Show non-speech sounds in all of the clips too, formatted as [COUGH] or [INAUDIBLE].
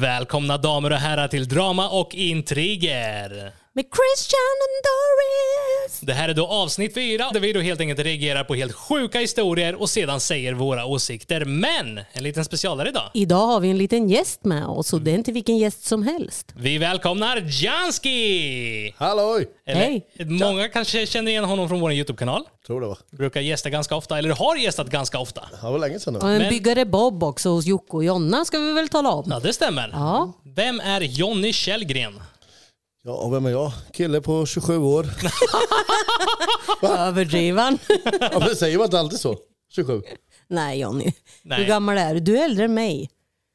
Välkomna damer och herrar till Drama och intriger. Med Christian and Doris. Det här är då avsnitt fyra där vi då helt enkelt reagerar på helt sjuka historier och sedan säger våra åsikter. Men en liten specialare idag. Idag har vi en liten gäst med oss och det är inte vilken gäst som helst. Vi välkomnar Janski! Halloj! Eller, Hej. Många kanske känner igen honom från vår YouTube-kanal. Tror det va? Brukar gästa ganska ofta, eller har gästat ganska ofta. Det var länge sedan Och nu. en Men- byggare Bob också hos Jocke och Jonna ska vi väl tala om. Ja, det stämmer. Ja. Vem är Jonny Källgren? Ja, och vem är jag? Kille på 27 år. [LAUGHS] Överdriven. Ja, men säger man inte alltid så? 27? Nej Jonny. Nej. Hur gammal är du? Du är äldre än mig.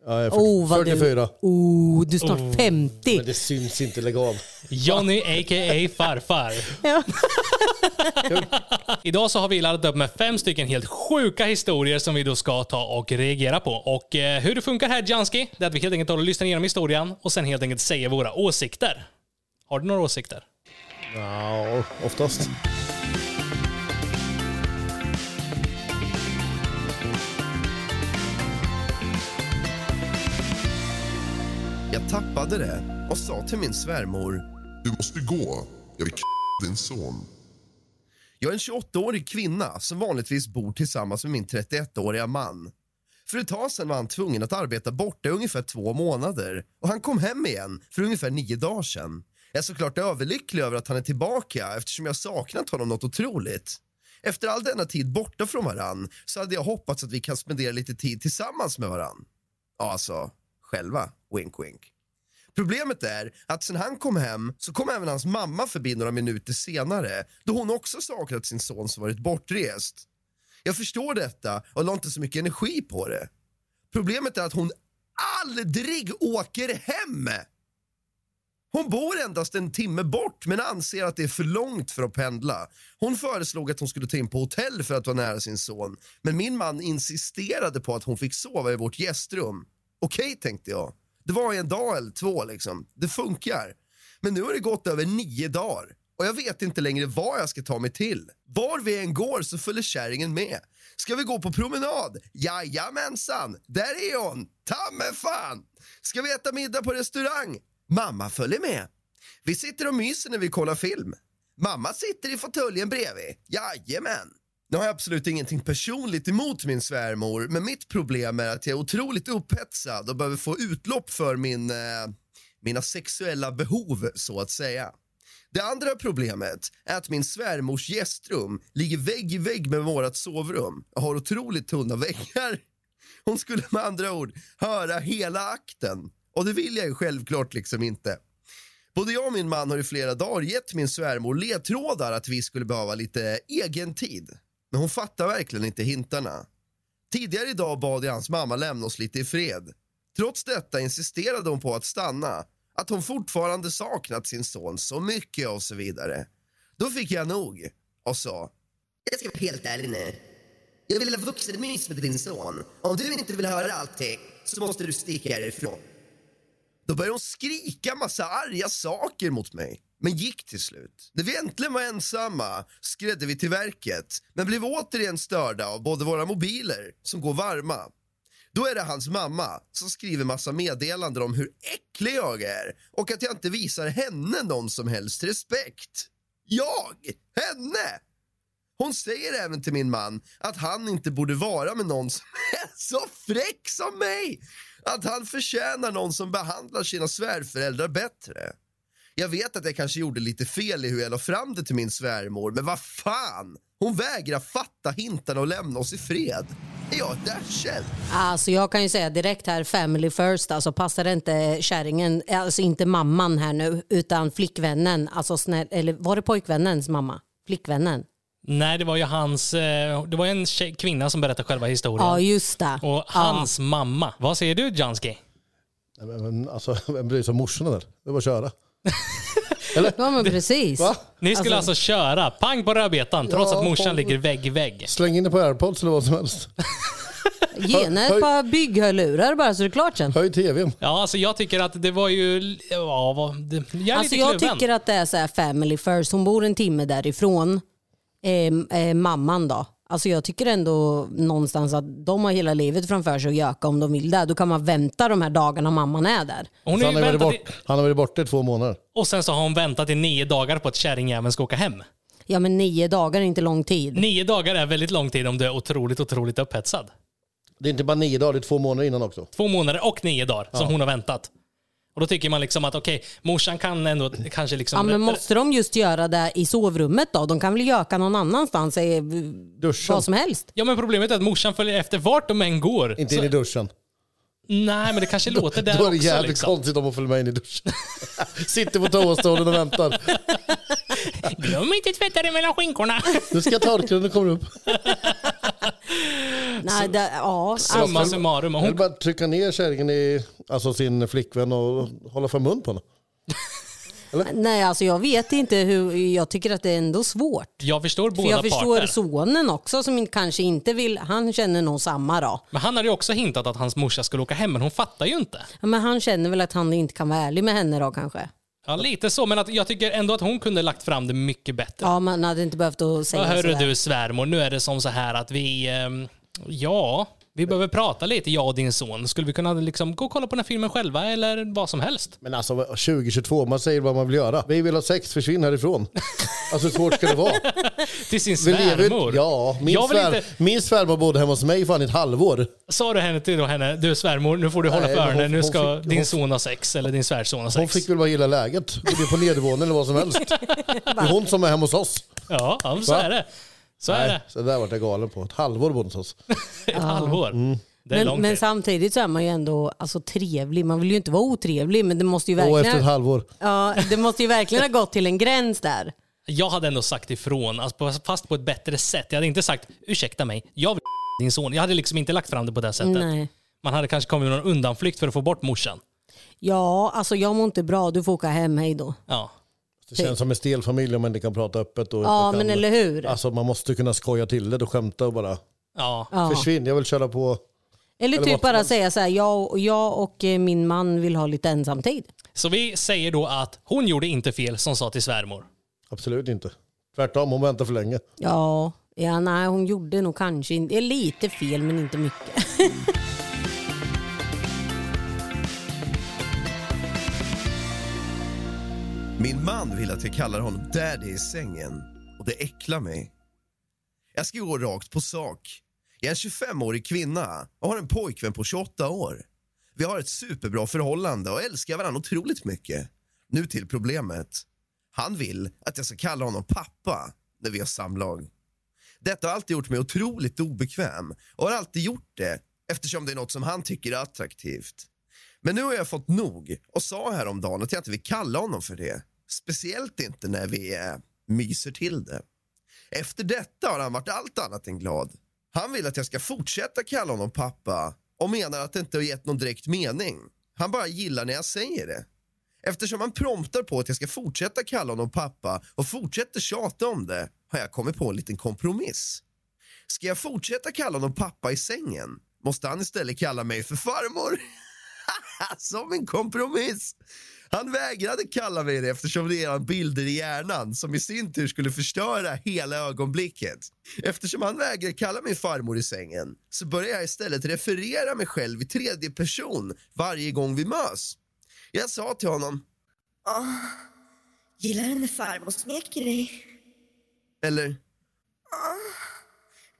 Ja, jag är Oh, vad 44. Du, oh, du är snart 50. Men det syns inte, lägg av. Jonny a.k.a. farfar. Ja. [LAUGHS] Idag så har vi laddat upp med fem stycken helt sjuka historier som vi då ska ta och reagera på. Och eh, hur det funkar här Janski, det är att vi helt enkelt tar och lyssnar igenom historien och sen helt enkelt säger våra åsikter. Har du några åsikter? Ja, oftast. Jag tappade det och sa till min svärmor. Du måste gå. Jag vill k din son. Jag är en 28-årig kvinna som vanligtvis bor tillsammans med min 31-åriga man. För ett tag sedan var han tvungen att arbeta borta i ungefär två månader och han kom hem igen för ungefär nio dagar sedan. Jag är såklart överlycklig över att han är tillbaka eftersom jag saknat honom något otroligt. Efter all denna tid borta från varann så hade jag hoppats att vi kan spendera lite tid tillsammans med varann. Ja, alltså, själva. Wink, wink. Problemet är att sen han kom hem så kom även hans mamma förbi några minuter senare då hon också saknat sin son som varit bortrest. Jag förstår detta och la inte så mycket energi på det. Problemet är att hon aldrig åker hem. Hon bor endast en timme bort men anser att det är för långt för att pendla. Hon föreslog att hon skulle ta in på hotell för att vara nära sin son men min man insisterade på att hon fick sova i vårt gästrum. Okej, tänkte jag. Det var en dag eller två liksom. Det funkar. Men nu har det gått över nio dagar och jag vet inte längre vad jag ska ta mig till. Var vi än går så följer kärringen med. Ska vi gå på promenad? Jajamensan, där är hon! Ta mig fan! Ska vi äta middag på restaurang? Mamma följer med. Vi sitter och myser när vi kollar film. Mamma sitter i fåtöljen bredvid. Jajamän. Nu har jag absolut ingenting personligt emot min svärmor, men mitt problem är att jag är otroligt upphetsad och behöver få utlopp för min, eh, mina sexuella behov, så att säga. Det andra problemet är att min svärmors gästrum ligger vägg i vägg med vårt sovrum. Jag har otroligt tunna väggar. Hon skulle med andra ord höra hela akten. Och det vill jag ju självklart liksom inte. Både jag och min man har i flera dagar gett min svärmor ledtrådar att vi skulle behöva lite egen tid. Men hon fattar verkligen inte hintarna. Tidigare idag bad jag hans mamma lämna oss lite i fred. Trots detta insisterade hon på att stanna, att hon fortfarande saknat sin son så mycket och så vidare. Då fick jag nog och sa Jag ska vara helt ärlig nu. Jag vill ha vuxenmys med din son. Om du inte vill höra allting så måste du sticka härifrån. Då började hon skrika massa arga saker mot mig, men gick till slut. När vi äntligen var ensamma skrädde vi till verket, men blev återigen störda av både våra mobiler som går varma. Då är det hans mamma som skriver massa meddelanden om hur äcklig jag är och att jag inte visar henne någon som helst respekt. Jag? Henne? Hon säger även till min man att han inte borde vara med någon som [LAUGHS] är så fräck som mig. Att han förtjänar någon som behandlar sina svärföräldrar bättre. Jag vet att jag kanske gjorde lite fel i hur jag la fram det till min svärmor, men vad fan! Hon vägrar fatta hintarna och lämna oss i fred. Är jag ett arsel? Alltså jag kan ju säga direkt här, family first. Alltså passar det inte kärringen, alltså inte mamman här nu, utan flickvännen. Alltså snäll, eller var det pojkvännens mamma? Flickvännen? Nej, det var ju hans... eh, Det var en tjej, kvinna som berättade själva historien. Ja, just det. Och hans mamma. Vad säger du Janski? Nej, men, men, alltså, vem bryr sig om morsorna där? Det är bara att köra. [LAUGHS] Ja, men precis. Va? Ni skulle alltså, köra pang på rödbetan trots Ja, att morsan fan. ligger vägg i vägg. Släng in det på airpods eller vad som helst. [LAUGHS] Ge henne ett par bygghörlurar bara så är det klart sen. Höj tvn. Ja, alltså jag tycker att det var ju... Ja, jag är Alltså lite jag kluven. tycker att det är så här family first. Hon bor en timme därifrån. Eh, eh, mamman då. Alltså jag tycker ändå någonstans att de har hela livet framför sig att göka om de vill det. Då kan man vänta de här dagarna mamman är där. Hon Så har han, ju har varit väntat bort, i, han har varit borta i två månader. och sen så har hon väntat i nio dagar på att kärringjäveln ska åka hem. Ja men nio dagar är inte lång tid. Nio dagar är väldigt lång tid om du är otroligt, otroligt upphetsad. Det är inte bara nio dagar, det är två månader innan också. Två månader och nio dagar som hon har väntat. Och då tycker man liksom att okej, morsan kan ändå kanske liksom... Ja, men måste de just göra det i sovrummet då? De kan väl göka någon annanstans, eh, Duschen. vad som helst. Ja men problemet är att morsan följer efter vart de än går. Inte in i duschen. Nej men det kanske låter där Då är det också. jävligt Liksom. konstigt om hon följer med in i duschen. [LAUGHS] Sitter på toastolen och väntar. [LAUGHS] Glöm inte tvätta dig mellan skinkorna. [LAUGHS] Nu ska jag torka den kommer upp. Nej, det, ja, Summa alltså, summarum. och Eller Hon, bara trycka ner kärringen i alltså sin flickvän och hålla för mun på henne. Nej, alltså jag vet inte hur, jag tycker att det är ändå svårt. jag förstår För båda jag förstår parter. sonen också som kanske inte vill, han känner nog samma då. Men han hade ju också hintat att hans morsa skulle åka hem, men hon fattar ju inte. Ja, Men han känner väl att han inte kan vara ärlig med henne då kanske. Ja, lite så, men att jag tycker ändå att hon kunde lagt fram det mycket bättre. Ja, man hade inte behövt att säga Ja, hörru sådär. du svärmor, nu är det som så här att vi... ehm, ja, vi behöver prata lite, jag och din son. Skulle vi kunna liksom gå och kolla på den här filmen själva eller vad som helst? Men alltså 2022, man säger vad man vill göra. Vi vill ha sex, försvinn härifrån. [LAUGHS] Alltså hur svårt ska det vara? Till sin svärmor? ja, min, jag svär, inte, min svärmor bodde hemma hos mig fan i ett halvår. sa du henne till då henne, du svärmor, nu får du hålla Nej, för hon- öronen, nu hon ska fick- din hon- son ha sex, eller din svärson ha Hon sex. fick väl bara gilla läget. Bodde på nedervåningen eller vad som helst. [LAUGHS] Det är hon som är hemma hos oss. Ja, ja, så Va? är det. Så är det. Så det där vart jag galen på. Ett halvår bodde hos oss. [LAUGHS] Ett halvår. Mm. Det är Men, men tid. samtidigt så är man ju ändå alltså, trevlig. Man vill ju inte vara otrevlig men det måste ju Och efter ett verkligen, halvår. ja, det måste ju verkligen ha gått till en gräns där. Jag hade ändå sagt ifrån, alltså, på- fast på ett bättre sätt. Jag hade inte sagt ursäkta mig, jag vill [LAUGHS] din son. Jag hade liksom inte lagt fram det på det sättet. Nej. Man hade kanske kommit med någon undanflykt för att få bort morsan. Ja, alltså jag mår inte bra. Du får åka hem, hej då. Ja. Det känns som en stel familj om man inte kan prata öppet. Och Ja, kan, men eller hur? Alltså man måste kunna skoja till det och skämta och bara Ja. Försvinn, jag vill köra på. Eller Eller typ bara säga så här, jag, och- jag och eh, min man vill ha lite ensamtid. Så vi säger då att hon gjorde inte fel som sa till svärmor. Absolut inte. Tvärtom, hon väntar för länge. Ja, ja nej hon gjorde nog kanske inte, lite fel men inte mycket. [LAUGHS] Min man vill att jag kallar honom daddy i sängen och det äcklar mig. Jag ska gå rakt på sak. Jag är en 25-årig kvinna och har en pojkvän på 28 år. Vi har ett superbra förhållande och älskar varandra otroligt mycket. Nu till problemet. Han vill att jag ska kalla honom pappa när vi har samlag. Detta har alltid gjort mig otroligt obekväm och har alltid gjort det eftersom det är något som han tycker är attraktivt. Men nu har jag fått nog och sa häromdagen att jag inte vill kalla honom för det. Speciellt inte när vi eh, myser till det. Efter detta har han varit allt annat än glad. Han vill att jag ska fortsätta kalla honom pappa och menar att det inte har gett någon direkt mening. Han bara gillar när jag säger det. Eftersom han promptar på att jag ska fortsätta kalla honom pappa och fortsätter tjata om det har jag kommit på en liten kompromiss. Ska jag fortsätta kalla honom pappa i sängen måste han istället kalla mig för farmor. [LAUGHS] [LAUGHS] som en kompromiss. Han vägrade kalla mig det eftersom det är bilder i hjärnan som i sin tur skulle förstöra hela ögonblicket. Eftersom han vägrar kalla mig farmor i sängen så börjar jag istället referera mig själv i tredje person varje gång vi mös. Jag sa till honom, Gillar du när farmor smeker dig? eller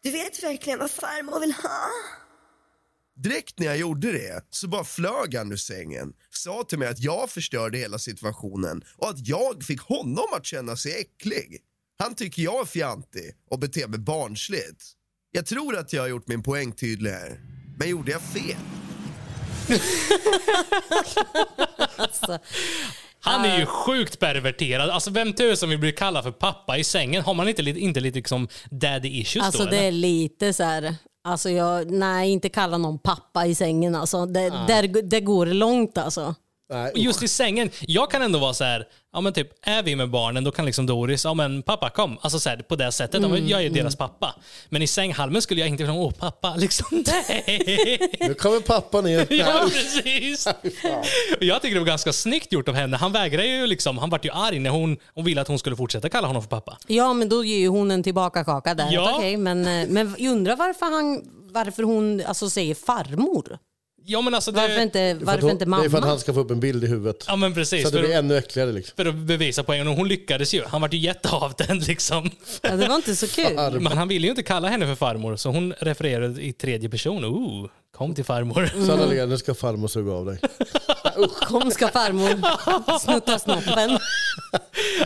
Du vet verkligen vad farmor vill ha? Direkt när jag gjorde det så bara flög han ur sängen, sa till mig att jag förstörde hela situationen och att jag fick honom att känna sig äcklig. Han tycker jag är fjantig och beter mig barnsligt. Jag tror att jag har gjort min poäng tydlig här, men gjorde jag fel? Han är ju sjukt perverterad. Alltså vem tusan vill bli kallad för pappa i sängen? Har man inte, lite- inte lite liksom daddy issues Alltså då? det eller? är lite så här, alltså jag, nej inte kalla någon pappa i sängen alltså. Det, där, det går långt alltså. Nej, Och just i sängen, jag kan ändå vara så här, ja men typ, är vi med barnen då kan liksom Doris, ja men pappa kom. Alltså så här, på det sättet, men jag är deras pappa. Men i sänghalmen skulle jag inte vilja, åh pappa, [LAUGHS] liksom nej. Nu kommer pappa ner. [LAUGHS] Ja, precis. [LAUGHS] Jag tycker det var ganska snyggt gjort av henne. Han vägrade ju liksom, han vart ju arg när hon, hon ville att hon skulle fortsätta kalla honom för pappa. Ja, men då ger ju hon en tillbaka-kaka där. Ja. Okej, men, eh, men jag undrar varför, han, varför hon alltså, säger farmor. Ja men alltså det... Varför inte, varför hon- inte Det är för att mamma? han ska få upp en bild i huvudet. Ja men precis. Så att det För, blir ännu äckligare liksom. för att bevisa poängen. Och hon lyckades ju. Han vart ju jätteavtänd liksom. Ja, det var inte så kul. Men han ville ju inte kalla henne för farmor, så hon refererade i tredje person. Ooh, kom till farmor. Sanna Lea, nu ska farmor suga av dig. [LAUGHS] Kom ska farmor snutta snoppen.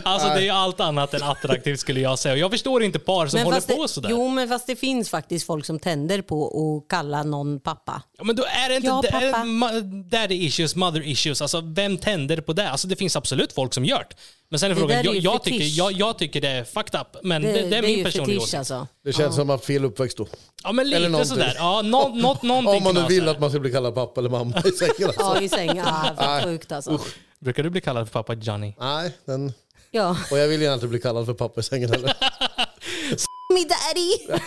Alltså det är ju allt annat än attraktivt skulle jag säga. Jag förstår inte par som håller fast på det, sådär. jo, men fast det finns faktiskt folk som tänder på att kalla någon pappa. Ja, men då är det inte Ja, pappa. ma- daddy issues, mother issues. Alltså vem tänder på det? Alltså det finns absolut folk som gör det. Men sen är Det frågan, är jag, ju jag, tycker, jag, jag tycker det är fucked up. Men det, Det, det, är min ju personliga åsikt. alltså. Det känns som att fel uppväxt då. Ja men Eller lite sådär. Ja, nå, något, någonting [LAUGHS] Om man nu vill att man ska bli kallad pappa eller mamma i sängen. Alltså. Ja, i säng. Ja, för sjukt alltså. Brukar du bli kallad för pappa Johnny? Nej, den... Ja. och jag vill gärna inte bli kallad för pappa i sängen heller. [LAUGHS] Me daddy!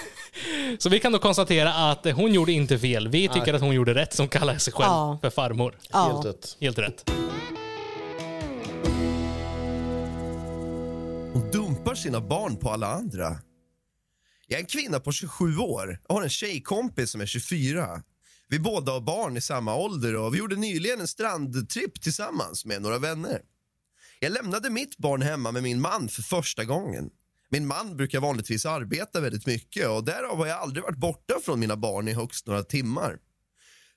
[LAUGHS] Så vi kan då konstatera att hon gjorde inte fel. Vi tycker att hon gjorde rätt som kallar sig själv Ja. för farmor. Helt Ja. rätt. Helt rätt. Dumpar sina barn på alla andra. Jag är en kvinna på 27 år och har en tjejkompis som är 24. Vi båda har barn i samma ålder och vi gjorde nyligen en strandtripp tillsammans med några vänner. Jag lämnade mitt barn hemma med min man för första gången. Min man brukar vanligtvis arbeta väldigt mycket och därav har jag aldrig varit borta från mina barn i högst några timmar.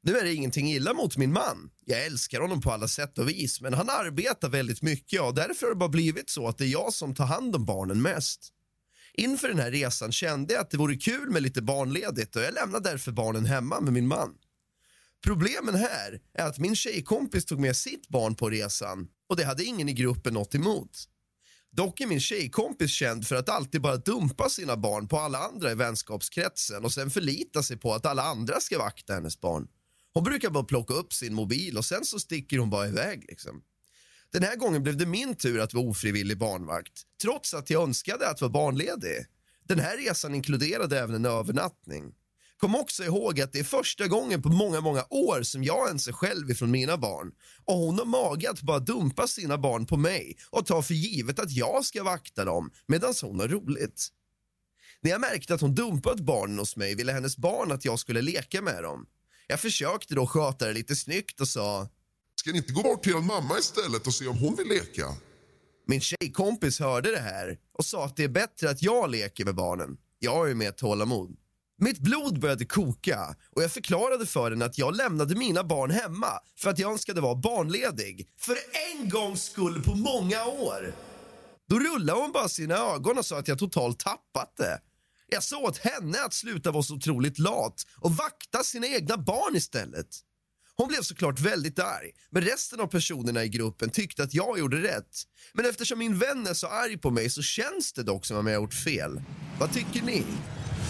Nu är det ingenting illa mot min man. Jag älskar honom på alla sätt och vis, men han arbetar väldigt mycket och därför har det bara blivit så att det är jag som tar hand om barnen mest. Inför den här resan kände jag att det vore kul med lite barnledigt och jag lämnade därför barnen hemma med min man. Problemen här är att min tjejkompis tog med sitt barn på resan och det hade ingen i gruppen något emot. Dock är min tjejkompis känd för att alltid bara dumpa sina barn på alla andra i vänskapskretsen och sen förlita sig på att alla andra ska vakta hennes barn. Hon brukar bara plocka upp sin mobil och sen så sticker hon bara iväg. Liksom. Den här gången blev det min tur att vara ofrivillig barnvakt trots att jag önskade att vara barnledig. Den här resan inkluderade även en övernattning. Kom också ihåg att det är första gången på många, många år som jag ens är själv ifrån mina barn. Och hon har mage att bara dumpa sina barn på mig och ta för givet att jag ska vakta dem medan hon har roligt. När jag märkte att hon dumpat barnen hos mig ville hennes barn att jag skulle leka med dem. Jag försökte då sköta det lite snyggt och sa Ska ni inte gå bort till er mamma istället och se om hon vill leka? Min tjejkompis hörde det här och sa att det är bättre att jag leker med barnen. Jag har ju mer tålamod. Mitt blod började koka och jag förklarade för henne att jag lämnade mina barn hemma för att jag önskade vara barnledig. För en gångs skull på många år. Då rullade hon bara sina ögon och sa att jag totalt tappat det. Jag sa åt henne att sluta vara så otroligt lat och vakta sina egna barn istället. Hon blev såklart väldigt arg, men resten av personerna i gruppen tyckte att jag gjorde rätt. Men eftersom min vän är så arg på mig så känns det dock som om jag har gjort fel. Vad tycker ni?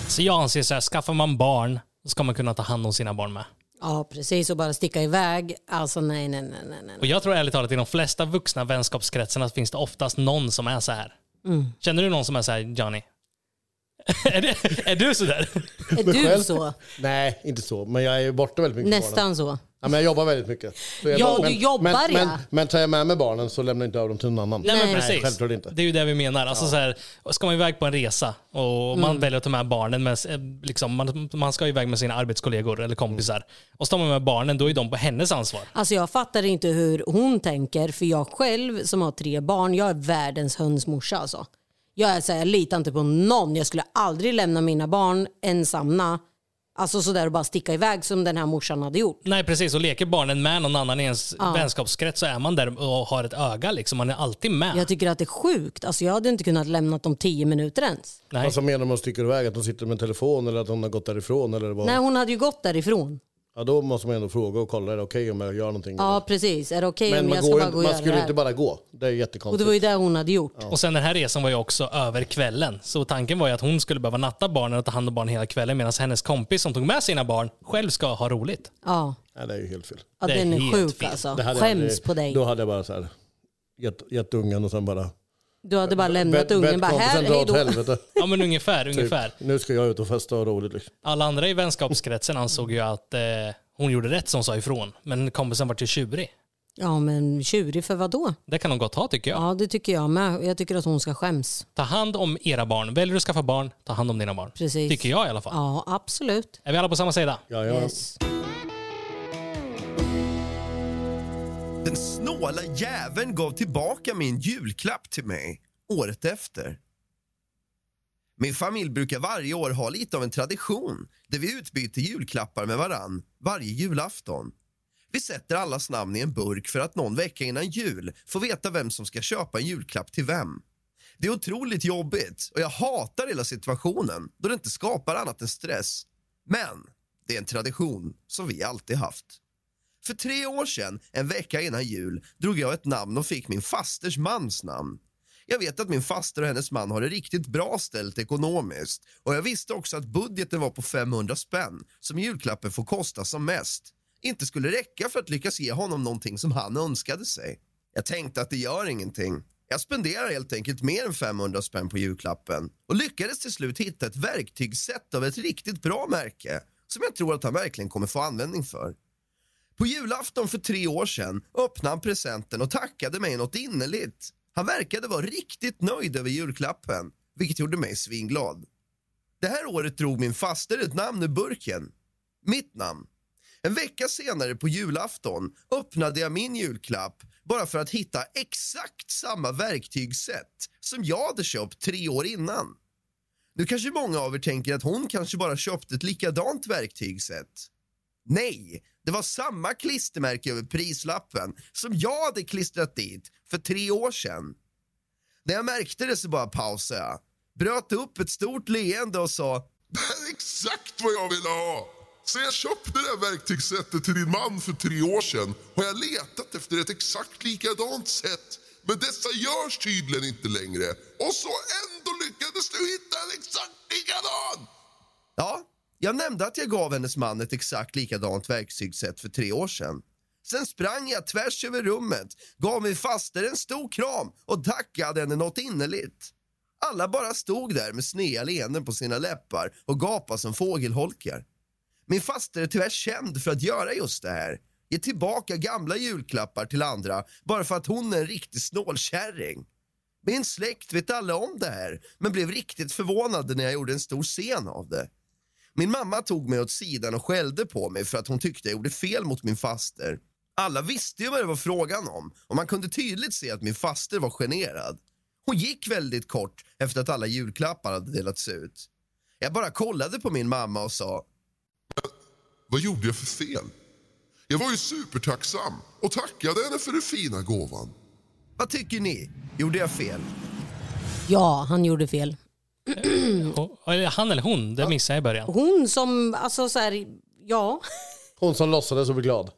Så jag anser så här, skaffar man barn så ska man kunna ta hand om sina barn med. Ja, precis. Och bara sticka iväg. Alltså nej, nej, nej, nej. nej. Och jag tror ärligt talat i de flesta vuxna vänskapskretsarna finns det oftast någon som är så här. Mm. Känner du någon som är så här, Johnny? Är, det, är du så där? Är själv? du så? Nej, inte så. Men jag är ju borta väldigt mycket barnen. Nästan så. Ja, men jag jobbar väldigt mycket. Så jag, Ja, men, du jobbar, men, ja. men, men tar jag med mig barnen så lämnar jag inte över dem till någon annan. Nej, men Nej. precis. självklart inte. Det är ju det vi menar. Alltså, så här, ska man iväg på en resa och Mm. man väljer att ta med barnen, men eh, liksom, man, man ska iväg med sina arbetskollegor eller kompisar. Och så tar man med barnen, då är de på hennes ansvar. Alltså jag fattar inte hur hon tänker för jag själv som har tre barn, jag är världens hönsmorsa alltså. Jag, är så här, jag litar inte på någon. Jag skulle aldrig lämna mina barn ensamma. Alltså sådär och bara sticka iväg som den här morsan hade gjort. Nej precis, och leker barnen med någon annan i ens Ja. vänskapskrets så är man där och har ett öga. Liksom. Man är alltid med. Jag tycker att det är sjukt. Alltså jag hade inte kunnat lämna dem tio minuter ens. Nej. Vad som menar med att sticka iväg? Att de sitter med en telefon eller att hon har gått därifrån? Eller vad? Nej, hon hade ju gått därifrån. Ja, då måste man ändå fråga och kolla, är det okej om jag gör någonting? Ja, precis. Är det okej Men om man, jag ska bara gå och man göra skulle det inte bara gå. Det är Och det jättekonstigt. var ju det hon hade gjort. Och sen den här resan var ju också över kvällen. Så tanken var ju att hon skulle behöva natta barnen och ta hand om barnen hela kvällen medan hennes kompis som tog med sina barn själv ska ha roligt. Ja, Nej, det är ju helt fel. ja Det är den är helt sjuk fel. alltså. Skäms aldrig- på dig. Då hade jag bara så här, gett, gett ungen och sen bara... Du hade bara lämnat ungen bara här, hej då. helvete. Ja men ungefär, Typ. ungefär. Nu ska jag ut och festa och roligt. Liksom. Alla andra i vänskapskretsen ansåg ju att eh, hon gjorde rätt som sa ifrån. Men kompisen vart ju tjurig. Ja men tjurig för vad då? Det kan hon gott ha tycker jag. Ja det tycker jag med. Jag tycker att hon ska skäms. Ta hand om era barn. Väljer du att skaffa barn, ta hand om dina barn. Precis. Tycker jag i alla fall. Ja absolut. Är vi alla på samma sida? Ja, ja. Yes. Den snåla jäveln gav tillbaka min julklapp till mig året efter. Min familj brukar varje år ha lite av en tradition där vi utbyter julklappar med varann varje julafton. Vi sätter allas namn i en burk för att någon vecka innan jul få veta vem som ska köpa en julklapp till vem. Det är otroligt jobbigt och jag hatar hela situationen då det inte skapar annat än stress. Men det är en tradition som vi alltid haft. För tre år sedan, en vecka innan jul, drog jag ett namn och fick min fasters mans namn. Jag vet att min faster och hennes man har det riktigt bra ställt ekonomiskt och jag visste också att budgeten var på 500 spänn som julklappen får kosta som mest. Inte skulle räcka för att lyckas ge honom någonting som han önskade sig. Jag tänkte att det gör ingenting. Jag spenderar helt enkelt mer än 500 spänn på julklappen och lyckades till slut hitta ett verktygsset av ett riktigt bra märke som jag tror att han verkligen kommer få användning för. På julafton för tre år sedan öppnade han presenten och tackade mig något innerligt. Han verkade vara riktigt nöjd över julklappen, vilket gjorde mig svinglad. Det här året drog min faster ett namn ur burken. Mitt namn. En vecka senare på julafton öppnade jag min julklapp bara för att hitta exakt samma verktygssätt som jag hade köpt tre år innan. Nu kanske många av er tänker att hon kanske bara köpte ett likadant verktygssätt. Nej, det var samma klistermärke över prislappen som jag hade klistrat dit för tre år sedan. När jag märkte det så bara pausade jag, bröt upp ett stort leende och sa Det här är exakt vad jag ville ha. Så jag köpte det här verktygssättet till din man för tre år sedan har jag letat efter ett exakt likadant sätt. Men dessa görs tydligen inte längre. Och så ändå lyckades du hitta en exakt likadan! Ja, jag nämnde att jag gav hennes man ett exakt likadant verktygssätt för tre år sedan. Sen sprang jag tvärs över rummet, gav min faster en stor kram och tackade henne något innerligt. Alla bara stod där med sneda leenden på sina läppar och gapade som fågelholkar. Min faster är tyvärr känd för att göra just det här. Ge tillbaka gamla julklappar till andra bara för att hon är en riktig snålkärring. Min släkt vet alla om det här men blev riktigt förvånade när jag gjorde en stor scen av det. Min mamma tog mig åt sidan och skällde på mig för att hon tyckte jag gjorde fel mot min faster. Alla visste ju vad det var frågan om och man kunde tydligt se att min faster var generad. Hon gick väldigt kort efter att alla julklappar hade delats ut. Jag bara kollade på min mamma och sa Vad gjorde jag för fel? Jag var ju supertacksam och tackade henne för den fina gåvan. Vad tycker ni? Gjorde jag fel? Ja, han gjorde fel. Han eller hon, det missade jag i början. Hon som, alltså så här, ja. Hon som låtsades och blev glad.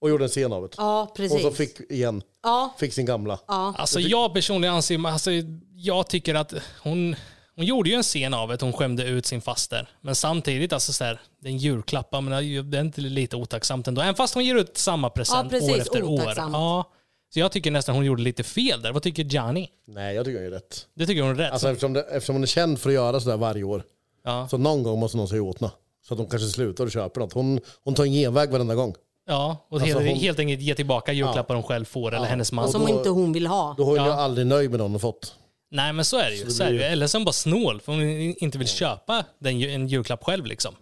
Och gjorde en scen av det. Ja, Hon precis. som fick igen. Ja, Fick sin gamla. Alltså jag personligen anser, alltså, jag tycker att hon, hon gjorde ju en scen av det, hon skämde ut sin faster. Men samtidigt, alltså så här, det är en julklapp, menar, det är inte lite otacksamt ändå. Även fast hon ger ut samma present Ja, precis, år efter år. otacksamt. Ja, så jag tycker nästan hon gjorde lite fel där. Vad tycker Gianni? Nej, jag tycker hon är rätt. Det tycker hon är rätt. Alltså, eftersom, det, eftersom hon är känd för att göra sådär varje år. ja. Så någon gång måste någon säga åt henne. Så att de kanske slutar och köper något. Hon, hon tar en genväg varenda gång. ja, och Alltså, helt, hon- helt enkelt ge tillbaka julklappar hon själv får, eller hennes man. som inte hon vill ha. Då är hon ju aldrig nöjd med någon hon fått. Nej men så är det ju. Så är det ju. Eller så är hon bara snål för hon inte vill köpa den, ju- en julklapp själv. Liksom.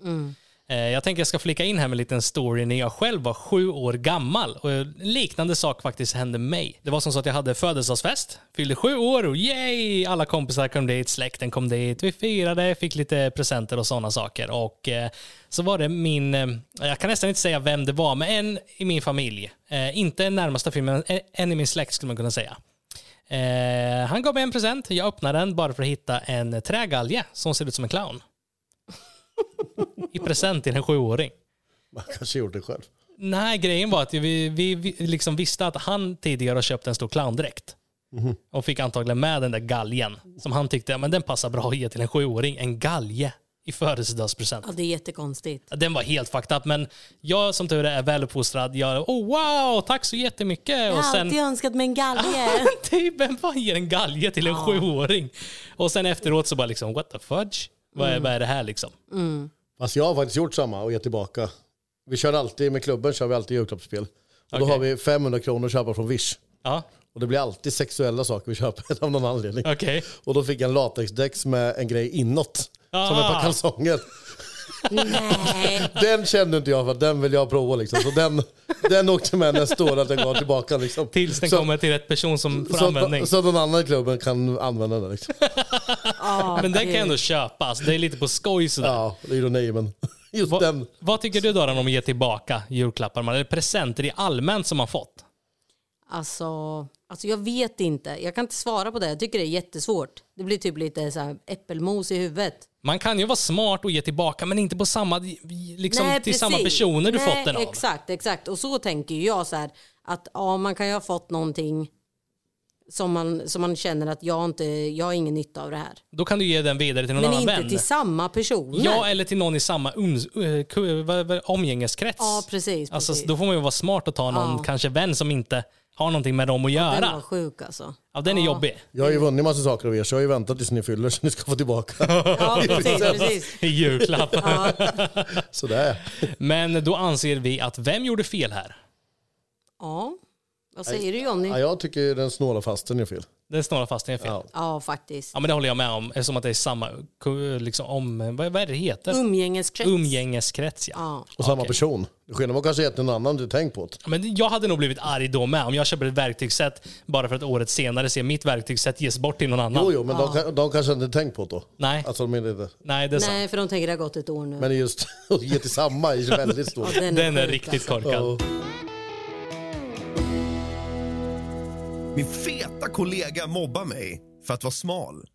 Eh, jag tänker jag ska flika in här med en liten story när jag själv var sju år gammal. Och en liknande sak faktiskt hände mig. Det var som så att jag hade födelsedagsfest, fyllde sju år och yay! Alla kompisar kom dit, släkten kom dit, vi firade, fick lite presenter och sådana saker. Och eh, så var det min, eh, jag kan nästan inte säga vem det var, men en i min familj. Inte närmaste familj, men en- i min släkt skulle man kunna säga. Han gav mig en present. Jag öppnade den bara för att hitta en trägalge som ser ut som en clown. [LAUGHS] I present till en sjuåring. Man kanske gjort det själv. Nej, grejen var att vi, vi, vi liksom visste att han tidigare har köpt en stor clowndräkt. Och fick antagligen med den där galgen. Som han tyckte, ja, men den passar bra att ge till en sjuåring. En galge i födelsedagspresent. Ja, det är jättekonstigt. Den var helt fucked up, men jag som tur är väluppfostrad. Jag, oh wow, tack så jättemycket. Jag Och har sen, alltid önskat mig en galge. [LAUGHS] typ, vem fan ger en galge till en sjuåring? Och sen efteråt så bara liksom, what the fudge? Vad, är, vad är det här liksom? Fast jag har faktiskt gjort samma och gett tillbaka. Vi kör alltid, med klubben kör vi alltid julklappsspel. Och då Okej. har vi 500 kronor att köpa från Wish. Ja, Och det blir alltid sexuella saker vi köper [LAUGHS] av någon anledning. okej. Och då fick jag en latexdäck med en grej inåt. Som ett Ah. par kalsonger. Nej. Den kände inte jag för att den vill jag prova liksom. Så den, den åkte med nästa år att den går tillbaka liksom. Tills den så, kommer till rätt person som får så, användning. så att någon annan i klubben kan använda den liksom. Ja, [LAUGHS] Men den kan jag ändå köpa. Alltså, det är lite på skoj sådär. Ja, det är ironi men [LAUGHS] just Vad- den. Vad tycker du Doran om att ge tillbaka julklappar? Eller presenter i allmänt som man fått? Alltså, alltså jag vet inte. Jag kan inte svara på det. Jag tycker det är jättesvårt. Det blir typ lite så här äppelmos i huvudet. Man kan ju vara smart och ge tillbaka men inte på samma, liksom, Nej, till samma personer du Nej, fått den av. Exakt, exakt. Och så tänker jag så här att ja, man kan ju ha fått någonting som man, som man känner att jag inte, jag har ingen nytta av det här. Då kan du ge den vidare till någon Men annan inte vän. till samma personer. Ja, eller till någon i samma uns, eh, omgängeskrets. Ja, precis. Alltså, precis. då får man ju vara smart och ta någon Ja. kanske vän som inte har någonting med dem att Den var göra. sjuk alltså. Ja, den är jobbig. Jag har ju vunnit massa saker av er så jag har ju väntat tills ni fyller så ni ska få tillbaka. Ja, precis, [LAUGHS] precis. I julklapp. [LAUGHS] Sådär. Men då anser vi att vem gjorde fel här? Ja, vad säger du Jonny? Ja, jag tycker den snåla fasten är fel. Den snarare fast är fel. Ja. Ja. Ja, faktiskt. men det håller jag med om eftersom att det är samma, liksom om, vad, vad är det det heter? Umgängeskrets. Umgängeskrets ja. Ja. Och samma Okej. person. Skillnaden var kanske gett någon annan du tänkt på det. Men jag hade nog blivit arg då med om jag köper ett verktygsset bara för att året senare ser mitt verktygsset ges bort till någon annan. Jo, jo, men de, kan- de kanske inte tänkt på det då. Nej, Alltså, de är inte. nej det är sant. Nej, för de tänker det har gått ett år nu. Men just [LAUGHS] att ge till samma är väldigt stort. Ja, Den är sjuk, riktigt alltså. korkad. Min feta kollega mobbar mig för att vara smal.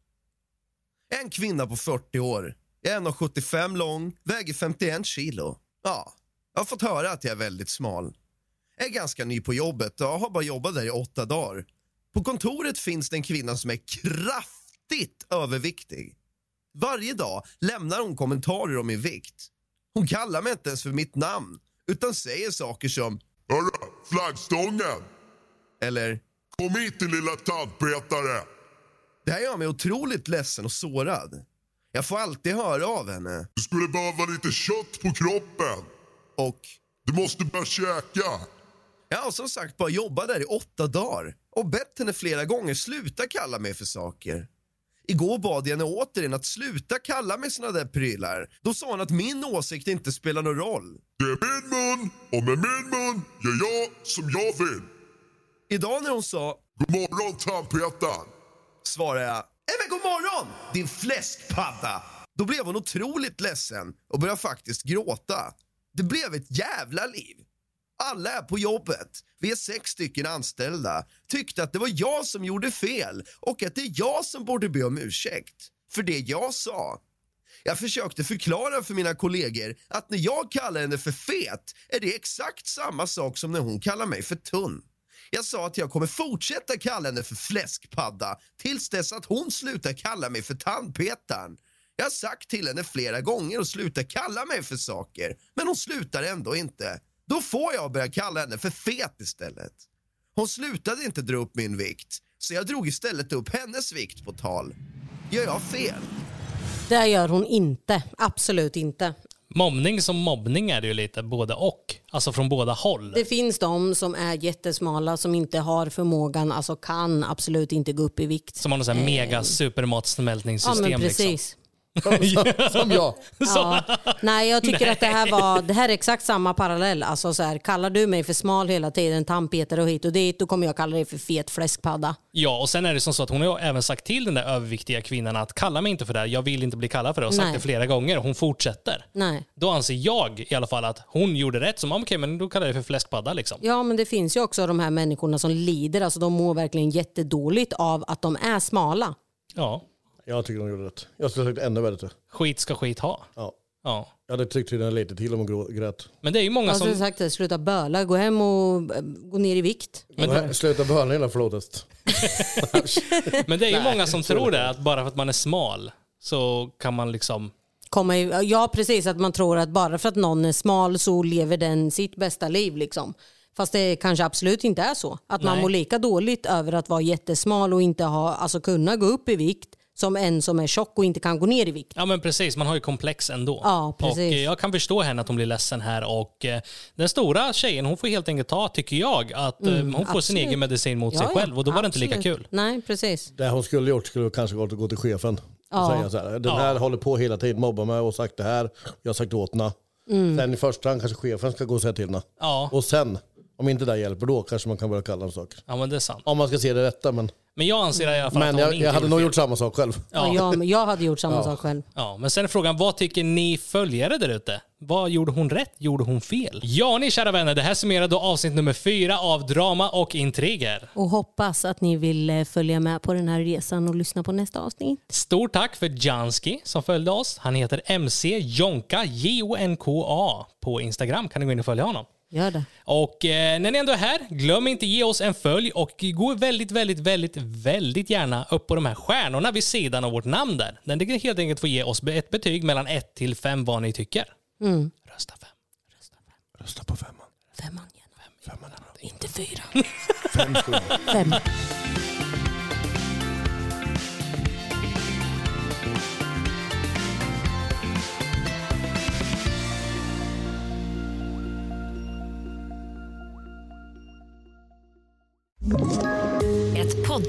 En kvinna på 40 år. Är 1,75 lång, väger 51 kilo. Ja, jag har fått höra att jag är väldigt smal. Jag är ganska ny på jobbet och har bara jobbat där i åtta dagar. På kontoret finns det en kvinna som är kraftigt överviktig. Varje dag lämnar hon kommentarer om min vikt. Hon kallar mig inte ens för mitt namn utan säger saker som Hörru, flaggstången! eller Kom hit din lilla tandpetare! Det här gör mig otroligt ledsen och sårad. Jag får alltid höra av henne. Du skulle behöva lite kött på kroppen. Och Du måste börja käka. jag har som sagt bara jobbat där i åtta dagar och bett henne flera gånger sluta kalla mig för saker. Igår bad jag henne återigen att sluta kalla mig såna där prylar. Då sa hon att min åsikt inte spelar någon roll. Det är min mun och med min mun gör jag som jag vill. Idag när hon sa God morgon tandpetaren. svarade jag Nej men god morgon din fläskpadda. Då blev hon otroligt ledsen och började faktiskt gråta. Det blev ett jävla liv. Alla är på jobbet, vi är sex stycken anställda, tyckte att det var jag som gjorde fel och att det är jag som borde be om ursäkt för det jag sa. Jag försökte förklara för mina kollegor att när jag kallar henne för fet är det exakt samma sak som när hon kallar mig för tunn. Jag sa att jag kommer fortsätta kalla henne för fläskpadda tills dess att hon slutar kalla mig för tandpetaren. Jag har sagt till henne flera gånger att sluta kalla mig för saker, men hon slutar ändå inte. Då får jag börja kalla henne för fet istället. Hon slutade inte dra upp min vikt, så jag drog istället upp hennes vikt på tal. Gör jag fel? Det gör hon inte. Absolut inte. Mobbning som mobbning är det ju lite både och. Alltså från båda håll. Det finns de som är jättesmala som inte har förmågan, alltså kan absolut inte gå upp i vikt. Som har något sånt här mega Ja supermatsmältningssystem. men Liksom. [LAUGHS] Som jag. Ja. Nej, jag tycker att det här var det här är exakt samma parallell. Alltså så här, kallar du mig för smal hela tiden, tandpetare och hit och dit, då kommer jag kalla dig för fet fläskpadda. Ja, och sen är det som så att hon har även sagt till den där överviktiga kvinnan att kalla mig inte för det här, jag vill inte bli kallad för det och sagt Nej. det flera gånger och hon fortsätter. Nej. Då anser jag i alla fall att hon gjorde rätt, som okej men då kallar jag det för fläskpadda liksom. Ja, men det finns ju också de här människorna som lider, alltså de mår verkligen jättedåligt av att de är smala. Ja, Jag tycker de gjorde rätt. Jag skulle ha sagt ännu till. skit ska skit ha. Ja. Ja. Jag hade tryckt till henne lite till om hon grät. Men det är ju många Alltså, som... sagt det, sluta böla, gå hem och eh, gå ner i vikt. Men, Sluta böla hela förlåtest. [LAUGHS] Men det är ju många som tror det, att bara för att man är smal så kan man liksom... Komma i, ja precis, att man tror att bara för att någon är smal så lever den sitt bästa liv. Liksom. Fast det kanske absolut inte är så. Att man Nej. mår lika dåligt över att vara jättesmal och inte ha, alltså kunna gå upp i vikt som en som är tjock och inte kan gå ner i vikt. Ja men precis, man har ju komplex ändå. Ja, precis. Och eh, jag kan förstå henne att hon blir ledsen här och eh, den stora tjejen hon får helt enkelt ta, tycker jag, att eh, hon får sin Mm, absolut. egen medicin mot sig Ja, ja, själv och då var det inte lika absolut. kul. Nej, precis. Det hon skulle gjort skulle kanske gått och gå till chefen. Och Ja. säga så här, den här håller på hela tiden, mobbar mig och sagt det här. Jag har sagt åt henne. Mm. Sen i första hand kanske chefen ska gå och säga till henne. Ja, Och sen, om inte det hjälper, då kanske man kan börja kalla dem saker. ja men det är sant. Om man ska se det rätta. Men, Men jag anser i alla fall men att hon jag, inte jag hade nog fel. gjort samma sak själv. Ja. Jag, jag hade gjort samma sak själv. Ja, men sen är frågan, vad tycker ni följare där ute? Vad gjorde hon rätt? Gjorde hon fel? Ja, ni kära vänner, det här summerar då avsnitt nummer fyra av Drama och intriger. Och hoppas att ni vill eh, följa med på den här resan och lyssna på nästa avsnitt. Stort tack för Janski som följde oss. Han heter MC Jonka, J-O-N-K-A på Instagram. Kan ni gå in och följa honom? Gör det. Och eh, när ni ändå är här, glöm inte ge oss en följ och gå väldigt, väldigt, väldigt, väldigt gärna upp på de här stjärnorna vid sidan av vårt namn där. Den kan helt enkelt få ge oss ett betyg mellan 1 till 5 vad ni tycker. Rösta 5. Rösta på femman. Femman igen. Femman bra. Inte fyra. Fem Fem.